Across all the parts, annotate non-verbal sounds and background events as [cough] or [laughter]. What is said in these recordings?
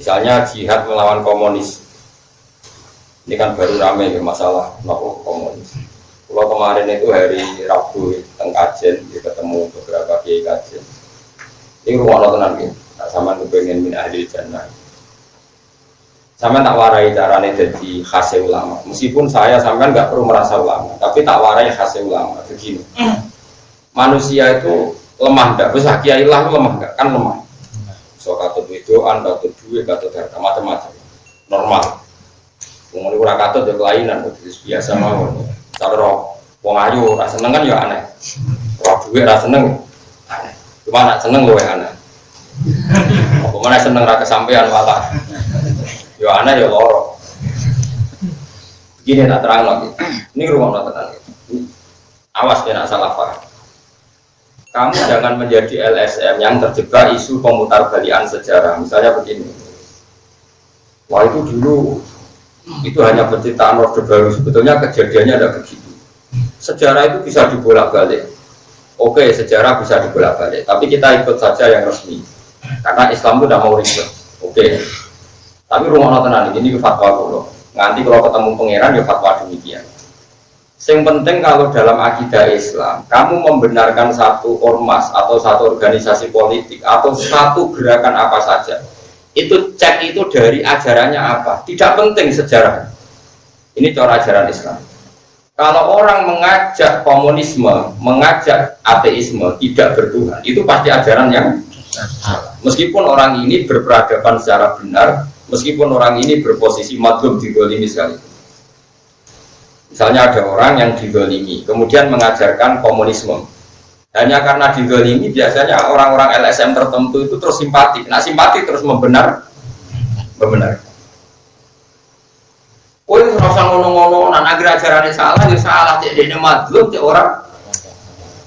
Misalnya jihad melawan komunis. Ini kan baru rame ya masalah nopo komunis. Kalau kemarin itu hari Rabu teng kajen, ketemu beberapa kiai kajen. Ini rumah tenang ya. Nah, sama kepengen min ahli jannah. Sama tak warai caranya jadi khas ulama. Meskipun saya sampai nggak perlu merasa ulama, tapi tak warai khas ulama. Begini, manusia itu lemah nggak? Bisa kiai lah lemah nggak? Kan lemah. So katut anda katut duit, katut harta macam-macam. Normal. Kemudian kurang katut ya kelainan, biasa mau. Cara roh, wong ayu, rasa seneng kan ya aneh. Roh duit rasa seneng, aneh. Cuma nak seneng ya aneh. Apa mana seneng rasa sampean malah. Yo aneh yo loro. Begini tak terang lagi. Ini rumah tenang. Awas ya nak salah paham. Kamu jangan menjadi LSM yang terjebak isu pemutar balian sejarah. Misalnya begini. Wah itu dulu itu hanya penciptaan Orde Baru. Sebetulnya kejadiannya ada begitu. Sejarah itu bisa dibolak-balik. Oke, sejarah bisa dibolak-balik. Tapi kita ikut saja yang resmi. Karena Islam itu tidak mau ribet. Oke. Tapi rumah tenang ini fatwa dulu. Nanti kalau ketemu pangeran ya fatwa demikian. Yang penting kalau dalam akidah Islam, kamu membenarkan satu ormas atau satu organisasi politik atau satu gerakan apa saja, itu cek itu dari ajarannya apa. Tidak penting sejarah. Ini cara ajaran Islam. Kalau orang mengajak komunisme, mengajak ateisme tidak bertuhan, itu pasti ajaran yang. Meskipun orang ini berperadaban secara benar, meskipun orang ini berposisi madlum digolimi sekali. Misalnya ada orang yang digolimi, kemudian mengajarkan komunisme. Hanya karena digolimi, biasanya orang-orang LSM tertentu itu terus simpati. Nah simpati terus membenar, membenar. Oh itu rasa ngono-ngono, nah agar ajarannya salah, ya salah. Jadi ini madlum, cek orang.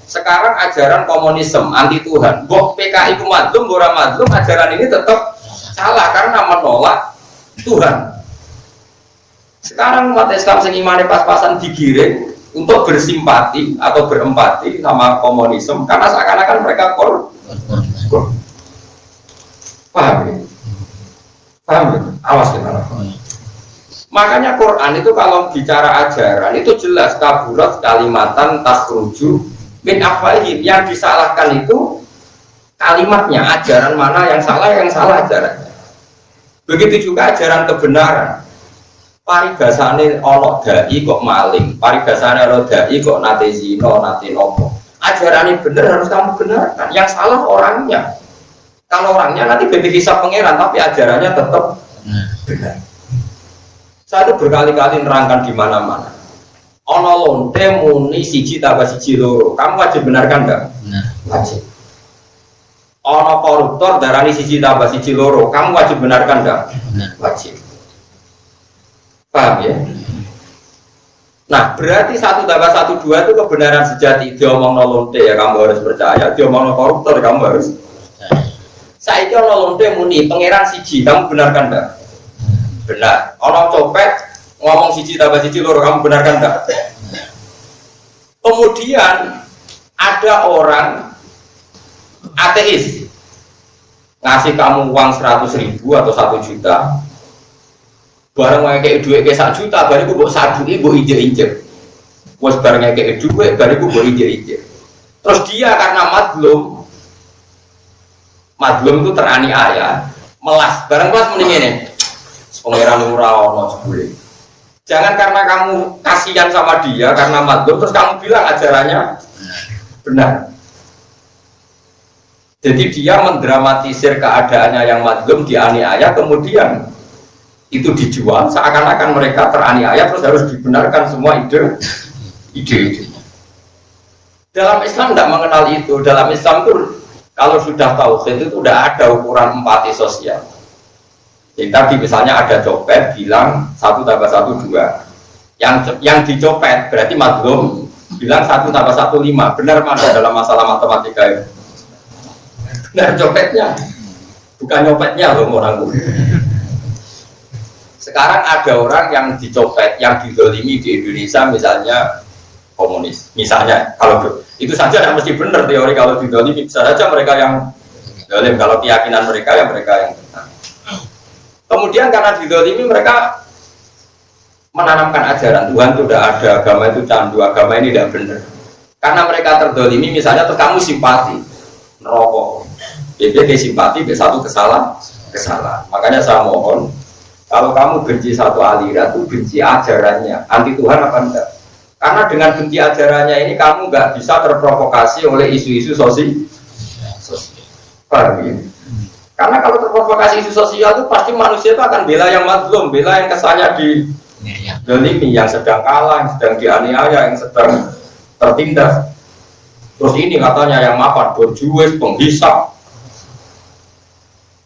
Sekarang ajaran komunisme anti Tuhan. Bok PKI itu madlum, orang madlum, ajaran ini tetap salah karena menolak Tuhan. Sekarang umat Islam sing imane pas-pasan digiring untuk bersimpati atau berempati sama komunisme karena seakan-akan mereka kor. Paham ya? Paham ya? Awas ya Makanya Quran itu kalau bicara ajaran itu jelas kaburat kalimatan tasruju min afwahim yang disalahkan itu kalimatnya ajaran mana yang salah yang salah ajarannya. Begitu juga ajaran kebenaran. Parigasane ono dai kok maling, parigasane ono dai kok nate zino, nate nopo. Ajaran ini benar harus kamu benarkan. Yang salah orangnya. Kalau orangnya nanti bebek hisap pangeran, tapi ajarannya tetap benar. Saya itu berkali-kali nerangkan di mana-mana. Ono lonte muni siji tambah siji loro. Kamu wajib benarkan enggak? Wajib. Ono koruptor darani siji tambah siji loro. Kamu wajib benarkan enggak? Wajib. Paham ya? Nah, berarti satu tambah satu dua itu kebenaran sejati. Dia omong lonte ya kamu harus percaya. Dia omong koruptor kamu harus. Saya itu lonte muni pangeran siji. Kamu benarkan enggak? Benar. Orang copet ngomong siji tambah siji loro kamu benarkan enggak? Kemudian ada orang ateis ngasih kamu uang 100 ribu atau satu juta barang kayak duit kayak satu juta baru gue satu ibu injek injek bos barangnya kayak duit baru gue injek injek terus dia karena madlum madlum itu teraniaya melas. Barang kelas mending ini pangeran murah ono sebule jangan karena kamu kasihan sama dia karena madlum terus kamu bilang ajarannya benar. Jadi dia mendramatisir keadaannya yang madlum dianiaya kemudian itu dijual seakan-akan mereka teraniaya terus harus dibenarkan semua ide ide dalam Islam tidak mengenal itu. Dalam Islam itu kalau sudah tahu itu sudah ada ukuran empati sosial. Jadi tadi misalnya ada copet bilang satu tambah satu dua. Yang yang dicopet berarti madlum bilang satu tambah satu lima. Benar mana dalam masalah matematika itu? Nah copetnya, bukan nyopetnya loh orang Sekarang ada orang yang dicopet, yang didolimi di Indonesia misalnya komunis. Misalnya kalau itu saja tidak mesti benar teori kalau didolimi bisa saja mereka yang dolim kalau keyakinan mereka yang mereka yang benar. Kemudian karena didolimi mereka menanamkan ajaran Tuhan itu tidak ada, agama itu candu, agama ini tidak benar. Karena mereka terdolimi, misalnya terus kamu simpati, nerokok, jadi dia simpati, dia satu kesalahan, kesalahan. Makanya saya mohon, kalau kamu benci satu aliran, itu benci ajarannya, anti Tuhan apa enggak? Karena dengan benci ajarannya ini kamu nggak bisa terprovokasi oleh isu-isu sosial. Paham ya? Karena kalau terprovokasi isu sosial itu pasti manusia itu akan bela yang madlum, bela yang kesannya di dolimi, yang sedang kalah, yang sedang dianiaya, yang sedang tertindas. Terus ini katanya yang mapan, berjuis, penghisap.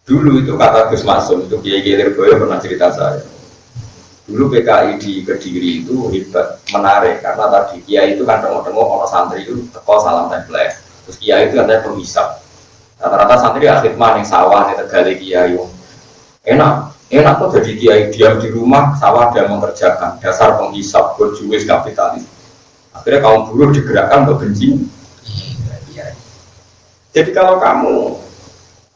Dulu itu kata Gus Masum, itu Kiai Kiai Lirboyo pernah cerita saya. Dulu PKI di Kediri itu hebat, menarik karena tadi Kiai itu kan tengok-tengok orang santri itu teko salam template. Terus Kiai itu katanya penghisap. Rata-rata santri akhir maning sawah nih tegali Kiai. Enak, enak tuh jadi Kiai diam di rumah, sawah dia mengerjakan dasar penghisap, berjuis kapitalis. Akhirnya kaum buruh digerakkan untuk benci. Jadi kalau kamu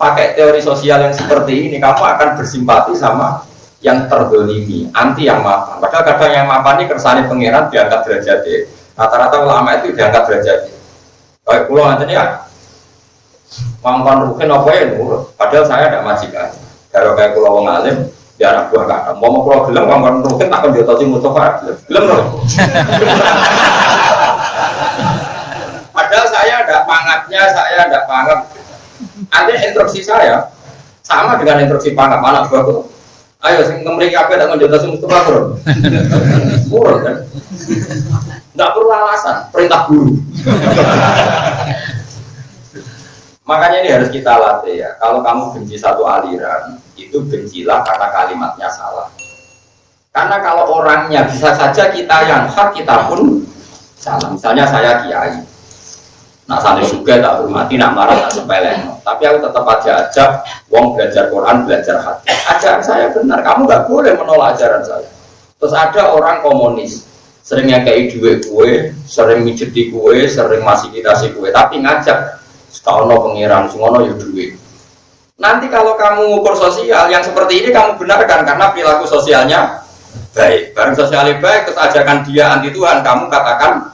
pakai teori sosial yang seperti ini, kamu akan bersimpati sama yang terdolimi, anti yang mapan. Padahal kadang yang mapan ini kersane pangeran diangkat derajat Rata-rata ulama itu diangkat derajat Kayak pulau nanti ya, mampan rukin apa ya nurut. Padahal saya ada majikan. Kalau kayak pulau wong alim, di anak buah kata. Mau mau pulau gelem, mampan rukin tak akan diototi Mustafa. Gelem loh. [laughs] Padahal saya ada pangatnya, saya ada pangat. Artinya instruksi saya sama dengan instruksi pangat mana buahku. Ayo, sing kemriki apa tak menjadi sing Mustafa. Murah kan? Tidak perlu alasan, perintah guru. Makanya ini harus kita latih ya. Kalau kamu benci satu aliran, itu bencilah karena kalimatnya salah. Karena kalau orangnya bisa saja kita yang hak, kita pun salah. Misalnya saya kiai, Nak santri juga tak hormati, nak marah tak sepele. Tapi aku tetap aja ajak wong belajar Quran, belajar hati. Ajaran saya benar, kamu nggak boleh menolak ajaran saya. Terus ada orang komunis, sering kayak duit kue, sering mijet di kue, sering masih kita si kue, tapi ngajak setaono pengiran, semono ya duit. Nanti kalau kamu ngukur sosial yang seperti ini kamu benarkan karena perilaku sosialnya baik. Barang sosialnya baik, terus ajakan dia anti Tuhan, kamu katakan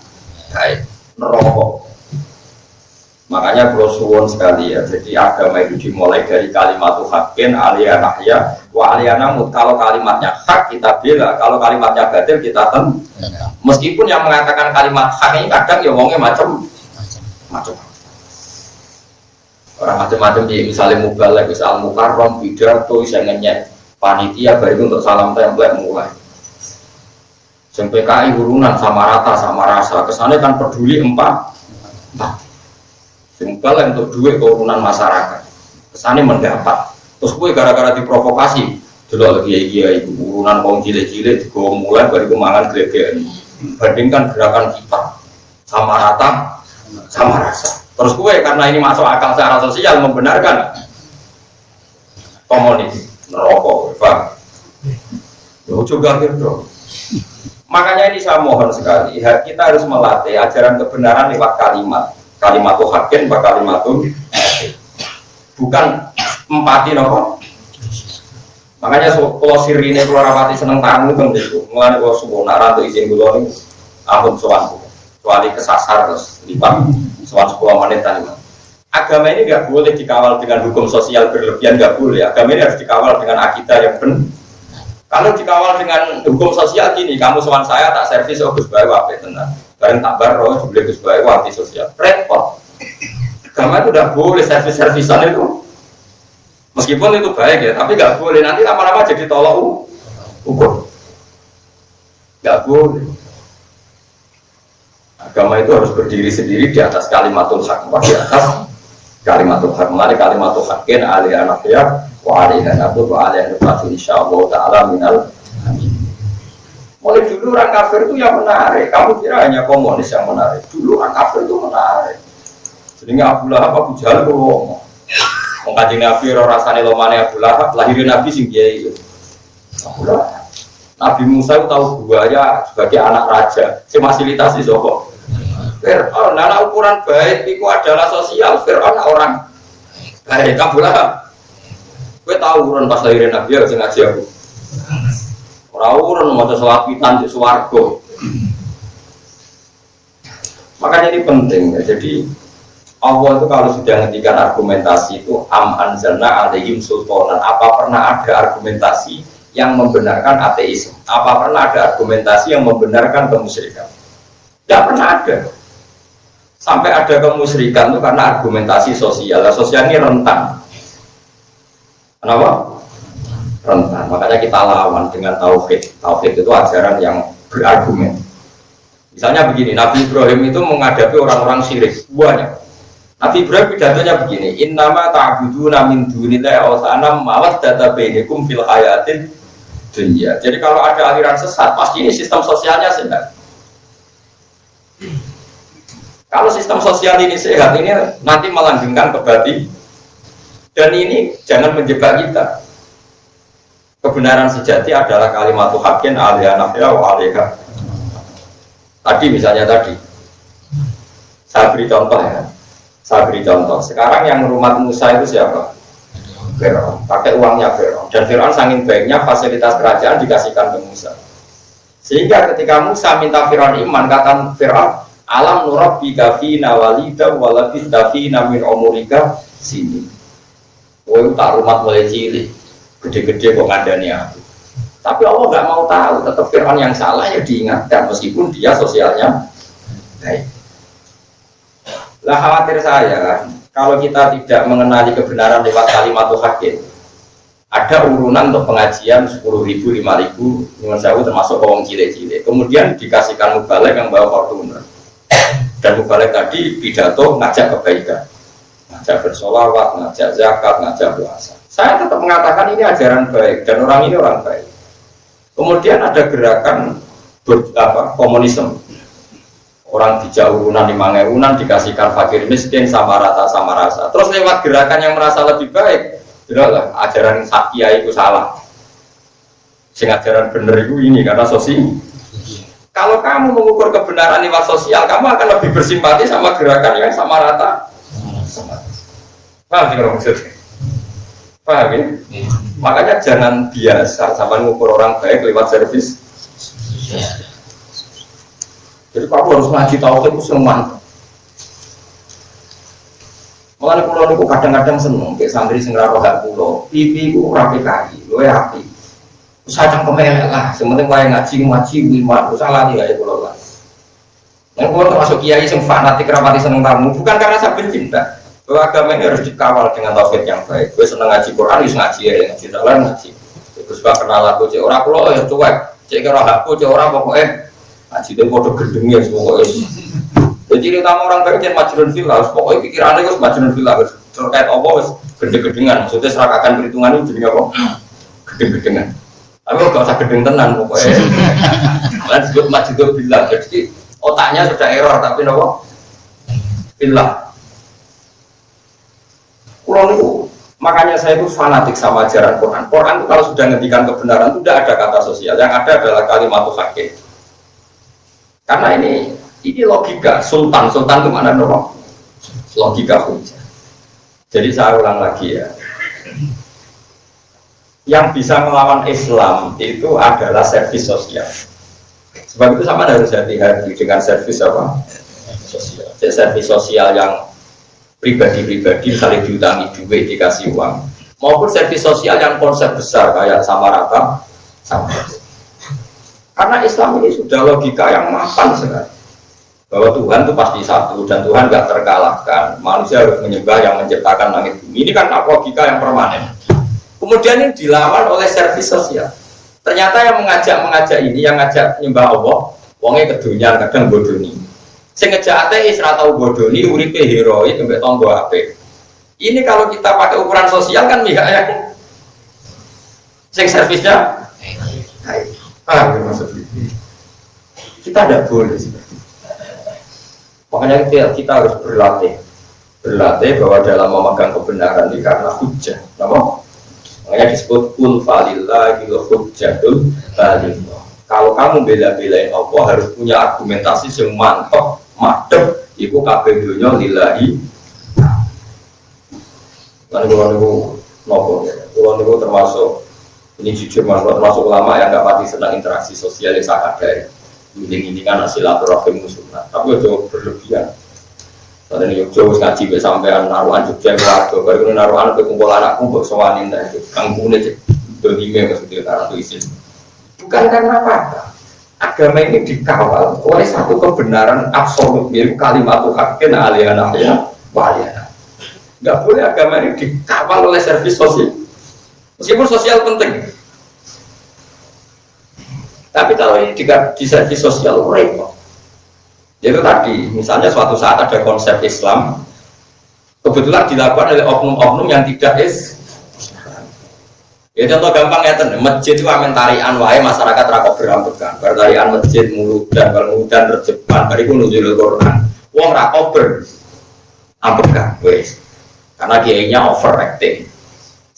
baik. Nerokok. Makanya bro suwon sekali ya. Jadi agama itu dimulai dari kalimat hakin alia nahya wa alia namut. Kalau kalimatnya hak kita bela, kalau kalimatnya batil kita tem. Meskipun yang mengatakan kalimat hak ini kadang ya wongnya macam macam orang macam-macam di misalnya mubalek, misal mukarrom, pidato, bisa ngenyek panitia baru untuk salam template mulai. Sampai PKI urunan sama rata sama rasa kesannya kan peduli empat. empat yang untuk duit keurunan masyarakat. Kesannya mendapat. Terus gue gara-gara diprovokasi. Dulu lagi ya iya ibu urunan kaum cilik-cilik gue mulai dari kemangan gregean. Bandingkan gerakan kita sama rata sama rasa. Terus gue karena ini masuk akal secara sosial membenarkan komunis merokok, pak. Yo juga gitu. Makanya ini saya mohon sekali, kita harus melatih ajaran kebenaran lewat kalimat kalimat hakin pak kalimat bukan empati nopo makanya so, kalau sirine kalau rapati seneng tamu kan itu mulai kalau subuh nara tuh izin dulu nih ampun soal kecuali kesasar terus lipat soal sepuluh menit tadi agama ini nggak boleh dikawal dengan hukum sosial berlebihan nggak boleh. Agama ini harus dikawal dengan akidah yang benar kalau dikawal dengan hukum sosial gini kamu soal saya tak servis oh gus baru apa tenang bareng tak baro juga Gus Bayu anti sosial. Repot. Agama itu udah boleh servis-servisan itu. Meskipun itu baik ya tapi nggak boleh. Nanti lama-lama jadi tolak ukur. Nggak boleh. Agama itu harus berdiri sendiri di atas kalimatul hak di atas kalimatul hak mengenai kalimatul hakin alih anak ya wa alih anak wa alih anak insya Allah taala minal amin Mulai dulu orang kafir itu yang menarik. Kamu kira hanya komunis yang menarik. Dulu orang kafir itu menarik. Sehingga Abu Lahab, Abu Jahal itu ngomong. Mengkaji Nabi, rasanya lomane Abu Lahab, lahirin Nabi sing itu. Abu Lahab. Nabi Musa itu tahu buaya sebagai anak raja. Si fasilitasi sopo. Fir'aun, nah ukuran baik itu adalah sosial. Fir'aun orang baik. Abu Lahab. Gue tahu urun pas lahirin Nabi ya sing ngaji aku. Ora urun mau sholat pitan di. Makanya ini penting ya. Jadi Allah itu kalau sudah ngendikan argumentasi itu am anzalna alaihim sultanan. Apa pernah ada argumentasi yang membenarkan ateisme? Apa pernah ada argumentasi yang membenarkan kemusyrikan? Tidak pernah ada. Sampai ada kemusyrikan itu karena argumentasi sosial. Nah, sosial ini rentan. Kenapa? Rentan. Makanya kita lawan dengan tauhid. Tauhid itu ajaran yang berargumen. Misalnya begini, Nabi Ibrahim itu menghadapi orang-orang syirik, banyak Nabi Ibrahim pidatonya begini, Innama ta'buduna min dunillahi awsana mawad data bainakum fil hayatin dunia. Jadi kalau ada aliran sesat, pasti ini sistem sosialnya sehat. Kalau sistem sosial ini sehat, ini nanti melanggengkan kebati. Dan ini jangan menjebak kita. Kebenaran sejati adalah kalimat hakin alaiha nafya wa. Tadi misalnya tadi, saya beri contoh ya saya beri contoh. Sekarang yang rumah Musa itu siapa? Fir'aun. Pakai uangnya Fir'aun. Dan Fir'aun saking baiknya fasilitas kerajaan dikasihkan ke Musa. Sehingga ketika Musa minta Fir'aun iman, kata Fir'aun, alam nurab bika walida walabis fina min omurika sini. Oh, tak rumah mulai cilik. Gede-gede kok ngadani aku. Tapi Allah nggak mau tahu, tetap Fir'aun yang salah ya diingatkan meskipun dia sosialnya baik. Lah khawatir saya kalau kita tidak mengenali kebenaran lewat kalimat hakim, ada urunan untuk pengajian sepuluh ribu, lima ribu, nyuwun sewu termasuk orang cile-cile. Kemudian dikasihkan mubalek yang bawa Fortuner. Dan mubalek tadi pidato ngajak kebaikan, ngajak bersolawat, ngajak zakat, ngajak puasa. Saya tetap mengatakan ini ajaran baik dan orang ini orang baik. Kemudian ada gerakan ber, apa, komunisme. Orang dijauh urunan lima urunan dikasihkan fakir miskin sama rata sama rasa. Terus lewat gerakan yang merasa lebih baik lah ajaran sakya itu salah. Sing ajaran bener itu ini karena sosial kalau kamu mengukur kebenaran lewat sosial kamu akan lebih bersimpati sama gerakan yang sama rata. Paham sih kalau maksudnya? Paham ya? makanya jangan biasa sama mengukur orang baik lewat servis. Jadi kamu harus ngaji tauhid itu seneng. Malah pulau niku kadang-kadang seneng, kayak santri sing roh hak pulau, pipi ku rapi kaki, lo ya Sajang kemelek lah, sementing wae ngaji ngaji lima, salah nih ya pulau lah. Yang pulau termasuk kiai sing fanatik rapati seneng tamu, bukan karena saya benci, Bahwa agama ini harus dikawal dengan tauhid yang baik. Gue seneng ngaji Quran, harus ngaji ya, ngaji salah ngaji. Terus gak kenal aku, cek orang pulau ya cuek, cek kira aku, cek orang pokoknya Ngaji itu bodoh gendengnya semua es. Jadi utama orang jangan majnun villa, pokoknya pikirannya harus majnun villa, terkait apa harus gede-gedengan. Maksudnya serakakan perhitungan itu jadi apa? [gasps] Gede-gedengan. Tapi kalau usah gedeng tenan pokoknya. [laughs] Kan disebut majnun villa. Jadi otaknya sudah error tapi nopo villa. Pulau itu makanya saya itu fanatik sama ajaran Quran. Quran itu kalau sudah ngendikan kebenaran itu tidak ada kata sosial, yang ada adalah kalimat hakim. Karena ini ini logika sultan, sultan itu mana dong? Logika hujah. Jadi saya ulang lagi ya. Yang bisa melawan Islam itu adalah servis sosial. Sebab itu sama harus hati-hati dengan servis apa? Sosial. Jadi servis sosial yang pribadi-pribadi saling diutangi duit dikasih uang maupun servis sosial yang konsep besar kayak sama rata sama karena Islam ini sudah logika yang mapan sekali. Bahwa Tuhan itu pasti satu dan Tuhan nggak terkalahkan. Manusia harus menyembah yang menciptakan langit bumi. Ini kan logika yang permanen. Kemudian ini dilawan oleh servis sosial. Ternyata yang mengajak-mengajak ini, yang ngajak nyembah Allah, wongnya kedunya kadang bodoni. Sing ngejak ateis ra tau bodoni uripe heroik mbek tonggo apik. Ini kalau kita pakai ukuran sosial kan enggak ya. Sing servisnya Paham ya maksudnya? Kita tidak boleh seperti Makanya kita, kita harus berlatih Berlatih bahwa dalam memegang kebenaran ini karena hujah Nama? Makanya disebut kul falillahi hujjatul baligh kalau kamu bela-belain Allah harus punya argumentasi yang mantap, madep, itu kabeh dunia lillahi. Lalu kalau nopo, Kulon itu termasuk ini jujur mas, termasuk ulama yang nggak pati senang interaksi sosial yang sangat dari ini ini kan silaturahim musuhnya, tapi itu berlebihan. Tadi ini Jogja wis ngaji be sampean naruhan Jogja keluarga, baru naruhan ke kumpul anakku buat sowanin dah itu, kampungnya cek dolime maksudnya itu isin. Bukan karena apa? Agama ini dikawal oleh satu kebenaran absolut, yaitu kalimat hakin aliyana ya waliyana. Gak boleh agama ini dikawal oleh servis sosial. Meskipun sosial penting. Tapi kalau ini di servis sosial repot. Itu tadi, misalnya suatu saat ada konsep Islam, kebetulan dilakukan oleh oknum-oknum yang tidak is Ya contoh gampang ya ten, masjid itu amin tarian wae masyarakat rakop berambekan, bertarian masjid mulut dan dari itu nunjuk Quran. Wong rakop ber ambekan, wes, karena kiainya overacting.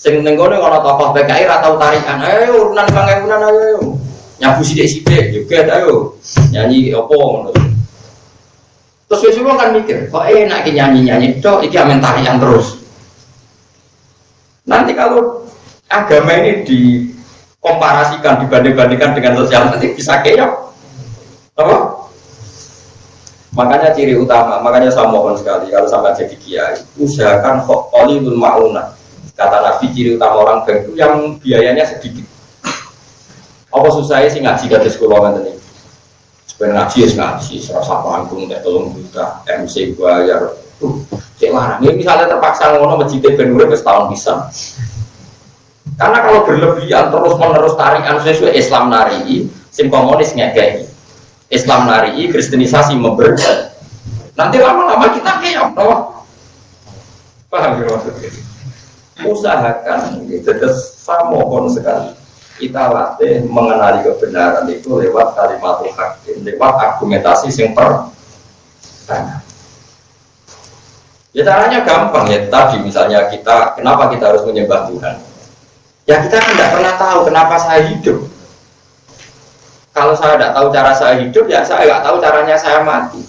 Sing nenggone kalau tokoh PKI ratau tarian, ayo urunan bang urunan ayo, nyabu sidik sidik juga ayo. Nyanyi opo Terus besok kan mikir, kok enak nyanyi nyanyi, cok, iki amin tarian terus. Nanti kalau agama ini dikomparasikan, dibanding-bandingkan dengan sosial, nanti bisa keok. Apa? Makanya ciri utama, makanya saya mohon sekali kalau sampai jadi kiai, usahakan kok olihul mauna. Kata Nabi ciri utama orang itu yang biayanya sedikit. Apa susahnya sih ngaji kata sekolah nanti? Ben ngaji ya ngaji, serasa panggung, teh tolong juta, MC bayar. Tuh, cek larang. Ini misalnya terpaksa ngono masjid ben urip setahun bisa. Karena kalau berlebihan terus menerus tarikan sesuai Islam nari, sim komunis ngekei. Islam nari, kristenisasi memberi. Nanti lama-lama kita kayak apa? Paham ya maksudnya? Usahakan, gitu. Terus mohon sekali kita latih mengenali kebenaran itu lewat kalimat hakim, lewat argumentasi yang per Ya caranya gampang ya tadi misalnya kita kenapa kita harus menyembah Tuhan? Ya kita kan tidak pernah tahu kenapa saya hidup. Kalau saya tidak tahu cara saya hidup ya saya nggak tahu caranya saya mati.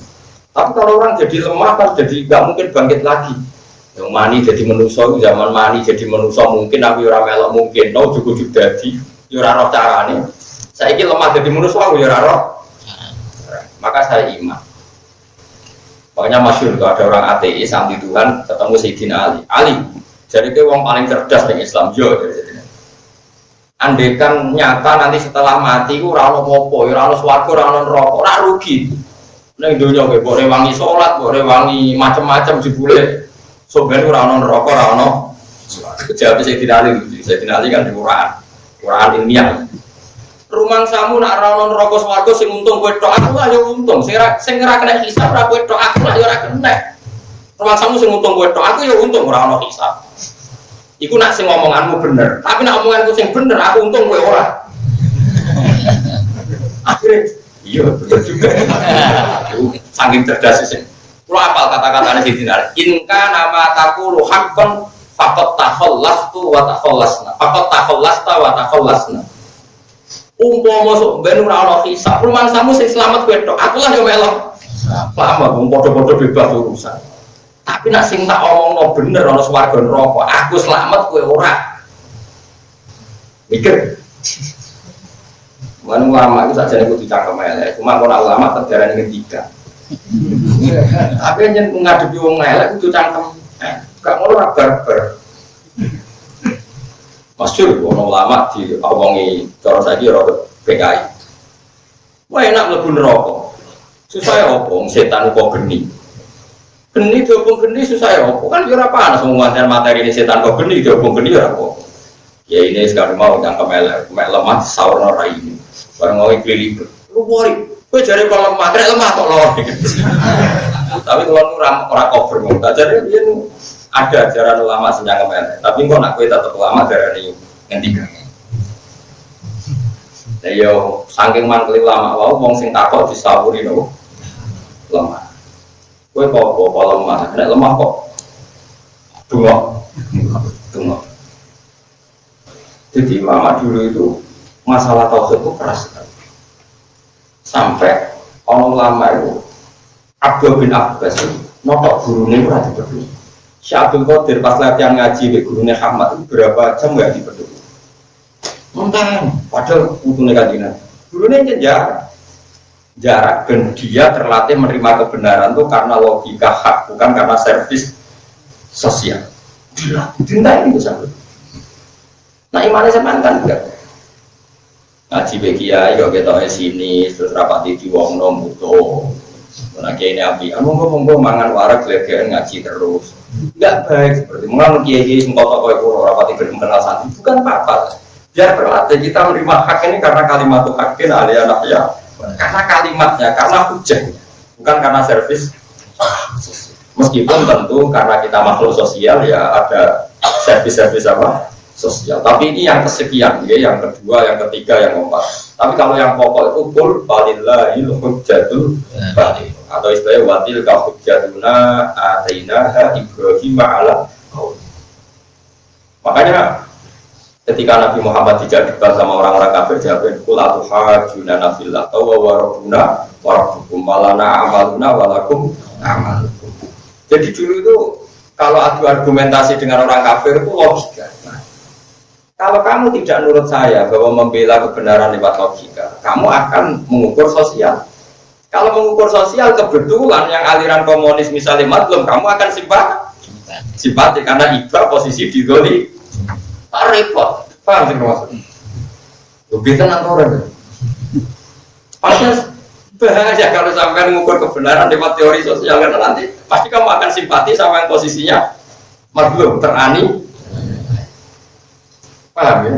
Tapi kalau orang jadi lemah kan jadi nggak mungkin bangkit lagi. Yang mani jadi manusia zaman mani jadi manusia mungkin aku orang melok mungkin, no juga jadi ya roh carane. Saiki lemah jadi manusia aku ya roh. Maka saya iman. Makanya masyur itu ada orang ateis anti Tuhan ketemu Sayyidina Ali. Ali, jadi dia orang paling cerdas dengan Islam jo. Andekan nyata nanti setelah mati ku rano popo, rano swargo, rano rokok, ora rugi. Neng dunia gue boleh wangi sholat, boleh wangi macam-macam jebule. Sebenarnya rano rokok, rano. Jawab Sayyidina Ali, Sayyidina Ali kan di Quran. Quran ilmiah. Rumang samu nak rawon rokok swargo sing untung kowe tok aku lah yo untung. Sing ora sing ora kena hisab ora kowe tok aku lah yo ora kena. Rumang samu sing untung kowe tok aku yo untung ora ono hisab. Iku nak sing ngomonganmu bener. Tapi nak omonganku sing bener aku untung kowe ora. Akhirnya iya betul juga. Saking cerdas sih. Kalau apal kata-katanya di sini, inka nama taku lu hakon fakot takhollastu wa takhollasna fakot takhallasta wa takhollasna umpama sok ben ora ana hisab samu sing selamat kowe aku lah yo melok. Selamat wong padha-padha bebas urusan. Tapi nak sing tak omongno bener ana swarga neraka aku selamat kowe ora. Mikir. [laughs] Mana ulama itu saja [laughs] kudu cangkem elek, cuma kalau ulama terjadi ketiga. Tapi yang menghadapi wong elek kudu cangkem Gak mau barbar. Masyur, ono lama di omongi cara saiki ora PKI. Wah enak mlebu neraka. Susah ya opo setan kok geni. Geni diopong geni susah ya opo kan ora panas ngomongin materi ini setan kok geni diopong geni ora apa. Ya ini sekarang mau yang kemelek, kemelek lemah sahur ora ini. Bareng mau iklim lu wori, gue cari kalau lemah, lemah kok loh. [laughs] Tapi kalau orang orang cover, jadi dia ada ajaran ulama senyang kemen tapi kok nak kue tetap ulama dari yang tiga Nah, yo saking mangkeli ulama wow wong sing takut disawuri no lemah. Kue kok kok lemah, nek lemah kok dua, dua. Jadi ulama dulu itu masalah tauhid itu keras sekali. Sampai orang ulama itu Abdul bin Abbas notok gurunya itu rada Syabdul Qadir pas latihan ngaji di gurunya Hamad itu berapa jam nggak dipeduli. Mentang, padahal butuhnya kajian. Gurunya jarak, jarak dan dia terlatih menerima kebenaran itu karena logika hak, bukan karena servis sosial. Dilatih, itu sampai. Nah imannya sama kan enggak. Ngaji bagi ya, kok kita sini, terus rapat di wong nom butuh. Nah kiai ini api, anu ngomong mangan warak legean ngaji terus. Enggak baik seperti mengang kiai kiai singkot toko itu rapat di gedung kenal santri bukan apa-apa. Biar berlatih kita menerima hak ini karena kalimat hakin alia ya. Karena kalimatnya, karena hujan, bukan karena servis. Meskipun tentu karena kita makhluk sosial ya ada servis-servis apa sosial. Tapi ini yang kesekian, ya, yang kedua, yang ketiga, yang keempat. Tapi kalau yang pokok itu kul balillahil hujjatul batil atau istilahnya watil ka hujjatuna ataina Ibrahim ala Makanya ketika Nabi Muhammad tidak sama orang-orang kafir jawabin kul atuhajuna nafillah tawa warabuna warabukum malana amaluna walakum amalukum. Jadi dulu itu kalau adu argumentasi dengan orang kafir itu logika. Kalau kamu tidak nurut saya bahwa membela kebenaran lewat logika, kamu akan mengukur sosial. Kalau mengukur sosial kebetulan yang aliran komunis misalnya maklum, kamu akan simpati. Simpati karena iba posisi di doli. Pak repot. Paham sih maksudnya? Lebih tenang orang. Pasti bahaya kalau sampai mengukur kebenaran lewat teori sosial karena nanti pasti kamu akan simpati sama yang posisinya maklum terani Paham ya?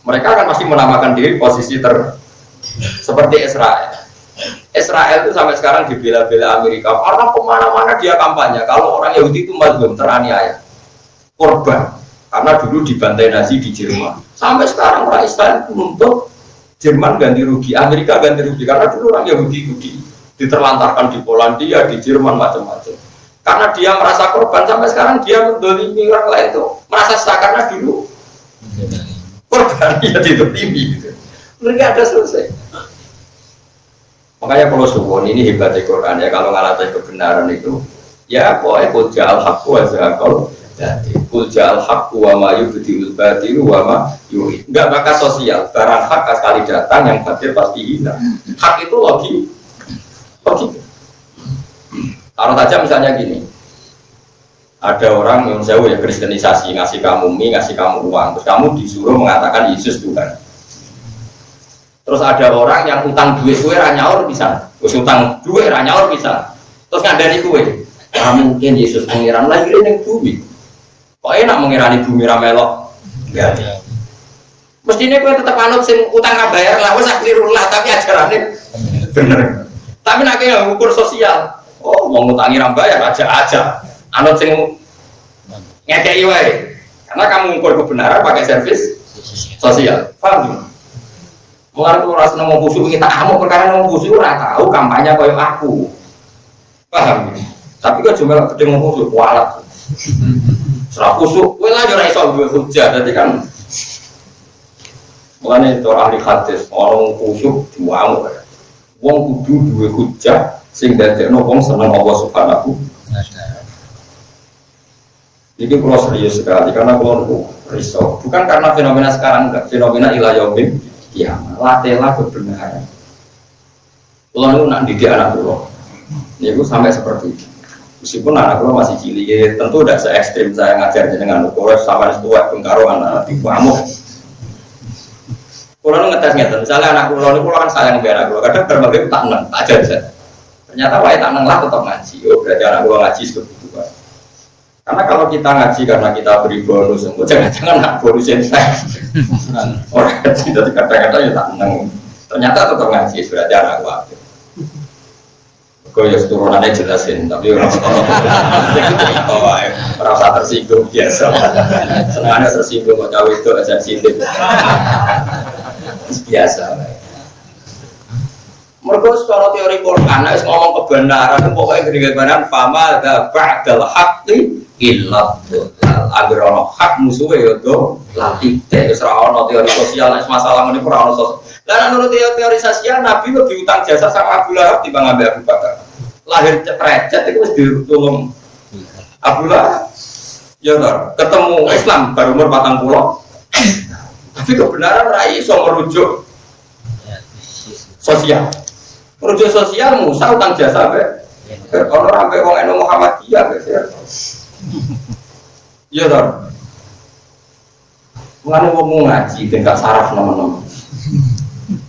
Mereka akan pasti menamakan diri posisi ter seperti Israel. Israel itu sampai sekarang dibela-bela Amerika karena ke mana-mana dia kampanye. Kalau orang Yahudi itu mazlum teraniaya, korban. Karena dulu dibantai Nazi di Jerman. Sampai sekarang orang Israel menuntut Jerman ganti rugi, Amerika ganti rugi karena dulu orang Yahudi itu di, diterlantarkan di Polandia, di Jerman macam-macam. Karena dia merasa korban sampai sekarang dia mendolimi orang lain itu merasa sah karena dulu Korban ya tinggi gitu. Mereka ada selesai. Makanya kalau suwon ini hebatnya Quran ya. Kalau ngalatai kebenaran itu ya pokoknya kuja al haq wa zakal jadi kuja al haq wa ma yubdiul batil wa ma enggak maka sosial. Barang hak sekali datang yang batil pasti hilang. Hak itu logi logi taruh saja misalnya gini ada orang yang jauh ya kristenisasi ngasih kamu mie ngasih kamu uang. Terus kamu disuruh mengatakan Yesus Tuhan. Terus ada orang yang utang duit kue ranyaur bisa. Terus utang duit ranyaur bisa. Terus ngandani kue. Nah, mungkin Yesus pengiran. Lagi ini bumi. Kok enak mengirani bumi ramelok enggak mestinya kue tetap anut sing utang bayar. Lah wes lah tapi ajarannya bener. Tapi nak yang ukur sosial. Oh mau ngutangi bayar aja aja anut sing ngekei wae. Karena kamu mengukur kebenaran pakai servis sosial. Paham? Mulai aku rasa nemu busuk kita kamu perkara nemu busuk ora tahu kampanye koyo aku. Paham? Tapi kok cuma gede nemu busuk kualat. Serah busuk, kowe lah ora iso duwe hujah dadi kan Mulane itu ahli hadis, orang kusuk diwamu. Wong kudu duwe hujah sing dadekno wong seneng Allah Subhanahu wa. Ini kalau serius sekali karena kalau risau bukan karena fenomena sekarang enggak fenomena ilayobim ya latihlah kebenaran. Kalau itu nak didik anak pulau, ini gue sampai seperti itu. Meskipun anak pulau masih cilik, ya, tentu tidak se ekstrim saya ngajar dengan kalau sama tua bengkaro anak di kamu. Kalau ngetes ngetes, misalnya anak pulau ini pulau kan sayang biar anak pulau, kadang berbagai tak neng, tak aja Ternyata wae tak neng lah tetap ngaji. Oh berarti anak pulau ngaji itu. Karena kalau kita ngaji karena kita beri bonus, jangan-jangan nak bonus yang. Orang ngaji dari kata-kata ya tak menang. Ternyata tetap ngaji berarti anak wakil. Kau ya turunannya jelasin, tapi orang [laughs] orang merasa tersinggung biasa. Senangnya tersinggung kok cawe itu aja sindir. Biasa. Mereka secara teori Quran, ngomong kebenaran, pokoknya kebenaran, fama ada ba'dal haqqi ilat dolal agar ono hak musuhnya ya do latih teh serah ono teori sosial. Masalah ini kurang ono sosial dan menurut teori, teori sosial nabi lebih utang jasa sama Abu Lahab di Abu Bakar. Lahir recet itu harus ditolong. Abu Lahab. Ya toh, ketemu Islam baru umur patang pulau. Tapi kebenaran rai so merujuk sosial. Merujuk sosial Musa utang jasa be. Kalau sampai wong enu Muhammadiyah guys ya. Ya toh. Mengenai wong ngaji gak saraf nama-nama.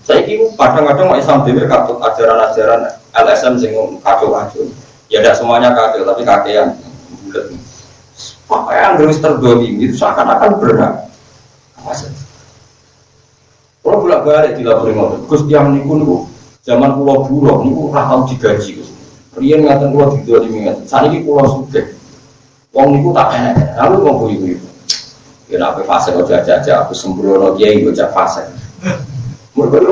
Saya kira kadang-kadang mau Islam dewi katut ajaran-ajaran LSM sing kacau-kacau. Ya tidak semuanya kacau, tapi kakean bulat. Apa yang harus terdolimi itu seakan-akan berat. Apa sih? Kalau bolak balik di lapor ngotot, Gus tiang niku niku zaman pulau buruh niku rahal digaji. Rian ngatain pulau didolimi ngatain. Saat ini pulau suge. Wong niku tak enak. Lalu mau bui bui. Ya nape fase kau jaja aku sembrono dia yang gue fase. Mereka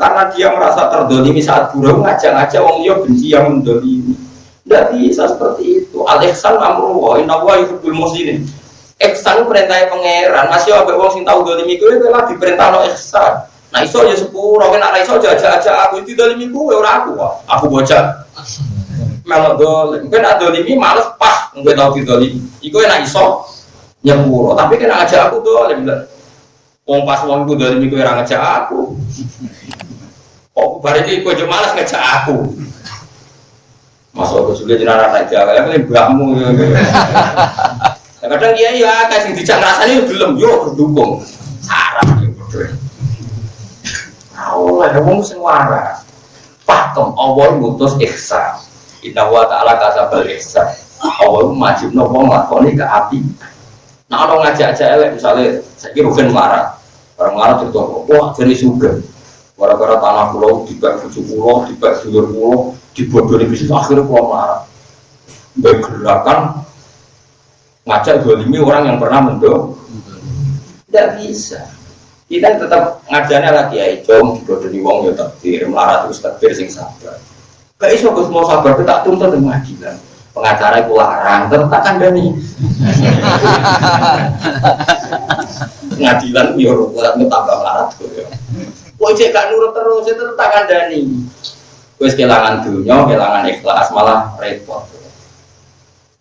karena dia merasa terdolimi saat buruh ngajak-ngajak wong dia benci yang mendolimi. Tidak bisa seperti itu. Al ihsan amru wa inna wa yuhibbul muslimin. Ihsan perintah pangeran. Masih apa wong sing tahu dolimi kowe lah diperintah no ihsan. Nah iso ya sepuro, kan ora iso aja-aja aku itu dolimi kowe ora aku. Aku bocah. Melok dolim. Kan ada dolimi males pas kowe tau didolimi. Iku enak iso nyepuro, tapi kan aja aku dolim. Wong pas wong ku dolimi kowe ora ngajak aku. Oh, barang kowe males ngajak aku. Masuk ke sulit jenara jaga, yang paling bakmu. Kadang iya ya, kasih dijak rasanya belum, yo berdukung. Sarap yo berdua. Allah, ngomong semua Pakem, Allah ngutus ihsan. Inna wa ta'ala kata bal ihsan. Allah majib no wong lakoni ke api. Nah, orang ngajak-ngajak elek, misalnya, saya kira bukan marah. Orang marah itu, wah, jadi suga. Gara-gara tanah pulau, dibak buju pulau, dibak dulur pulau, dibodoh di bisnis akhirnya pulau marah. Bergerakan ngajak dolimi orang yang pernah mendok. Tidak bisa. Kita tetap ngajarnya lagi ya, jom dibodoh di wong ya takdir, melarat terus takdir sing sabar. Gak iso Gus mau sabar, kita tuntut dengan pengadilan. Pengacara itu larang, tetap kan dani. Pengadilan yo ora tambah melarat kok ya. Kok cek gak nurut terus itu tetap kan dani. Wes kehilangan dunia, kehilangan ikhlas, malah repot.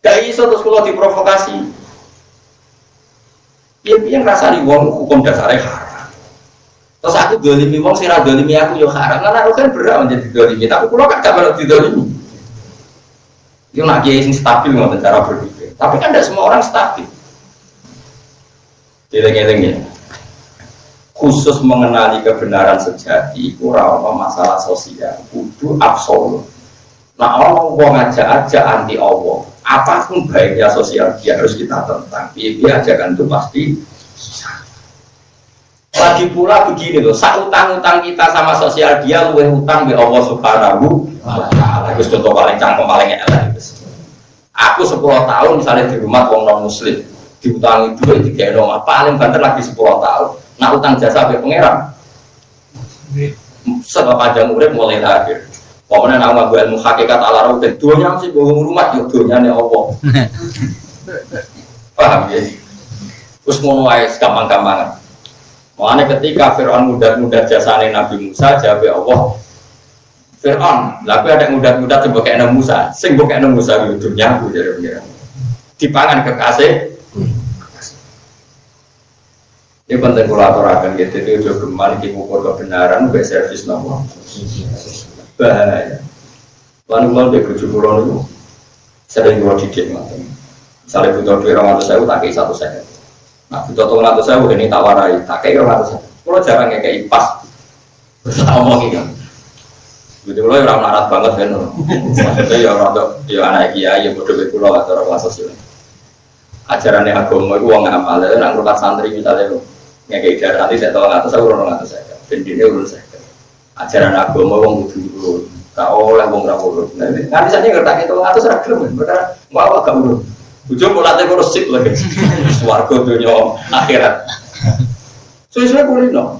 Gak iso terus kalau diprovokasi. Ya piye ngrasani wong hukum dasarnya haram. Terus aku dolimi wong sing ra dolimi aku yo haram. Karena aku kan berat menjadi dolimi, tapi kula kan gak melok didolimi. Yo nak kiai sing stabil ngoten cara berpikir. Tapi kan tidak semua orang stabil. Geleng-geleng ya. Khusus mengenali kebenaran sejati, kurang masalah sosial, kudu absolut. Nah orang mau ngajak aja anti Allah, apa pun baiknya sosial dia harus kita tentang. Dia ajakan itu pasti lagi pula begini loh, saat utang-utang kita sama sosial dia luwe utang di Allah Subhanahu wa taala. Itu contoh paling cangkem paling elek. Aku 10 tahun misalnya di rumah orang non muslim, diutangi duit di rumah paling banter lagi 10 tahun. Nah utang jasa be pangeran. Sebab panjang urip mulai lahir. Pokoknya nama gue ilmu hakikat ala roh dan duanya sih gue rumah ya duanya nih opo. Paham ya? Terus mau nuai gampang-gampangan. Makanya ketika Fir'aun mudah-mudah jasane Nabi Musa, jawab Allah, Fir'aun, tapi ada mudah-mudah coba kayak Nabi Musa, sing kayak Nabi Musa itu dunia aku jadi pengiran. Dipangan kekasih, ini penting kolaborasi gitu, itu juga gemar, kita ukur kebenaran, buat servis nomor bahaya. Lalu kalau dia bujuk pulau itu sering gua didik. Misalnya butuh orang atau saya tak satu saya. Nah butuh tolong atau saya ini tak warai, tak kayak orang atau saya. Kalau jarang kayak pas bersama gitu. Jadi kalau orang melarat banget kan, maksudnya ya orang tuh ya anak kiai ya bodoh pulau atau orang sosial. Ajarannya agama itu uang amal, ya nak rumah santri misalnya nggak kayak darah nanti saya tahu nggak tahu saya urun nggak saya, dan ini urun saya. Ajaran agama wong kudu urut tak oleh wong ra urut nanti saja ngerti itu ngatus ra gelem perkara mau agak urut bojo kok late kurus sik lagi swarga dunya akhirat. Sesuai kulino.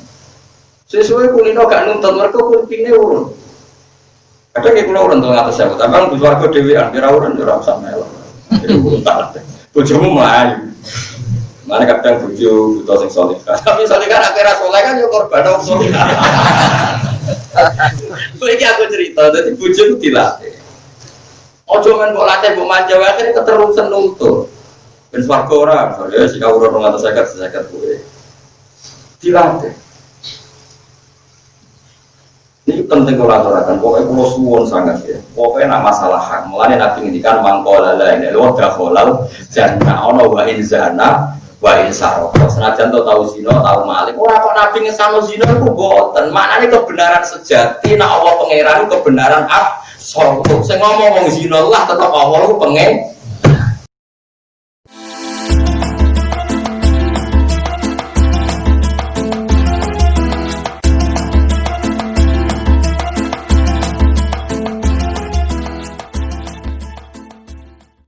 Sesuai kulino gak nuntut mereka kulpine urut kadang ya kulo urun tuh ngatus saya tapi di swarga dhewean kira urun ora usah melo jadi urun tak melayu Mana kadang bujuk butuh sing soleh. Tapi soleh kan akhirnya soleh kan ya korban dong soleh. Lagi aku cerita, jadi bujuk itu dilatih. Ojo men kok latih bu manja, akhirnya keterusan nuntur. Ben swarga ora, ya sing kawula 250 50 kuwe. Dilatih. Ini penting kalau aturakan. Pokoknya kalau suwon sangat ya. Pokoknya nak masalah hak. Mulanya nabi ngendikan mangkola lah ini. Lo dah kolal jannah ono wa in zana wa in saroko. Senajan to tahu zino, tahu malik. Orang kok nabi ngesano zino itu boten. Maknanya kebenaran sejati. Nak Allah pangeran kebenaran ab. Saya ngomong ngomong zino lah tetap Allah pengen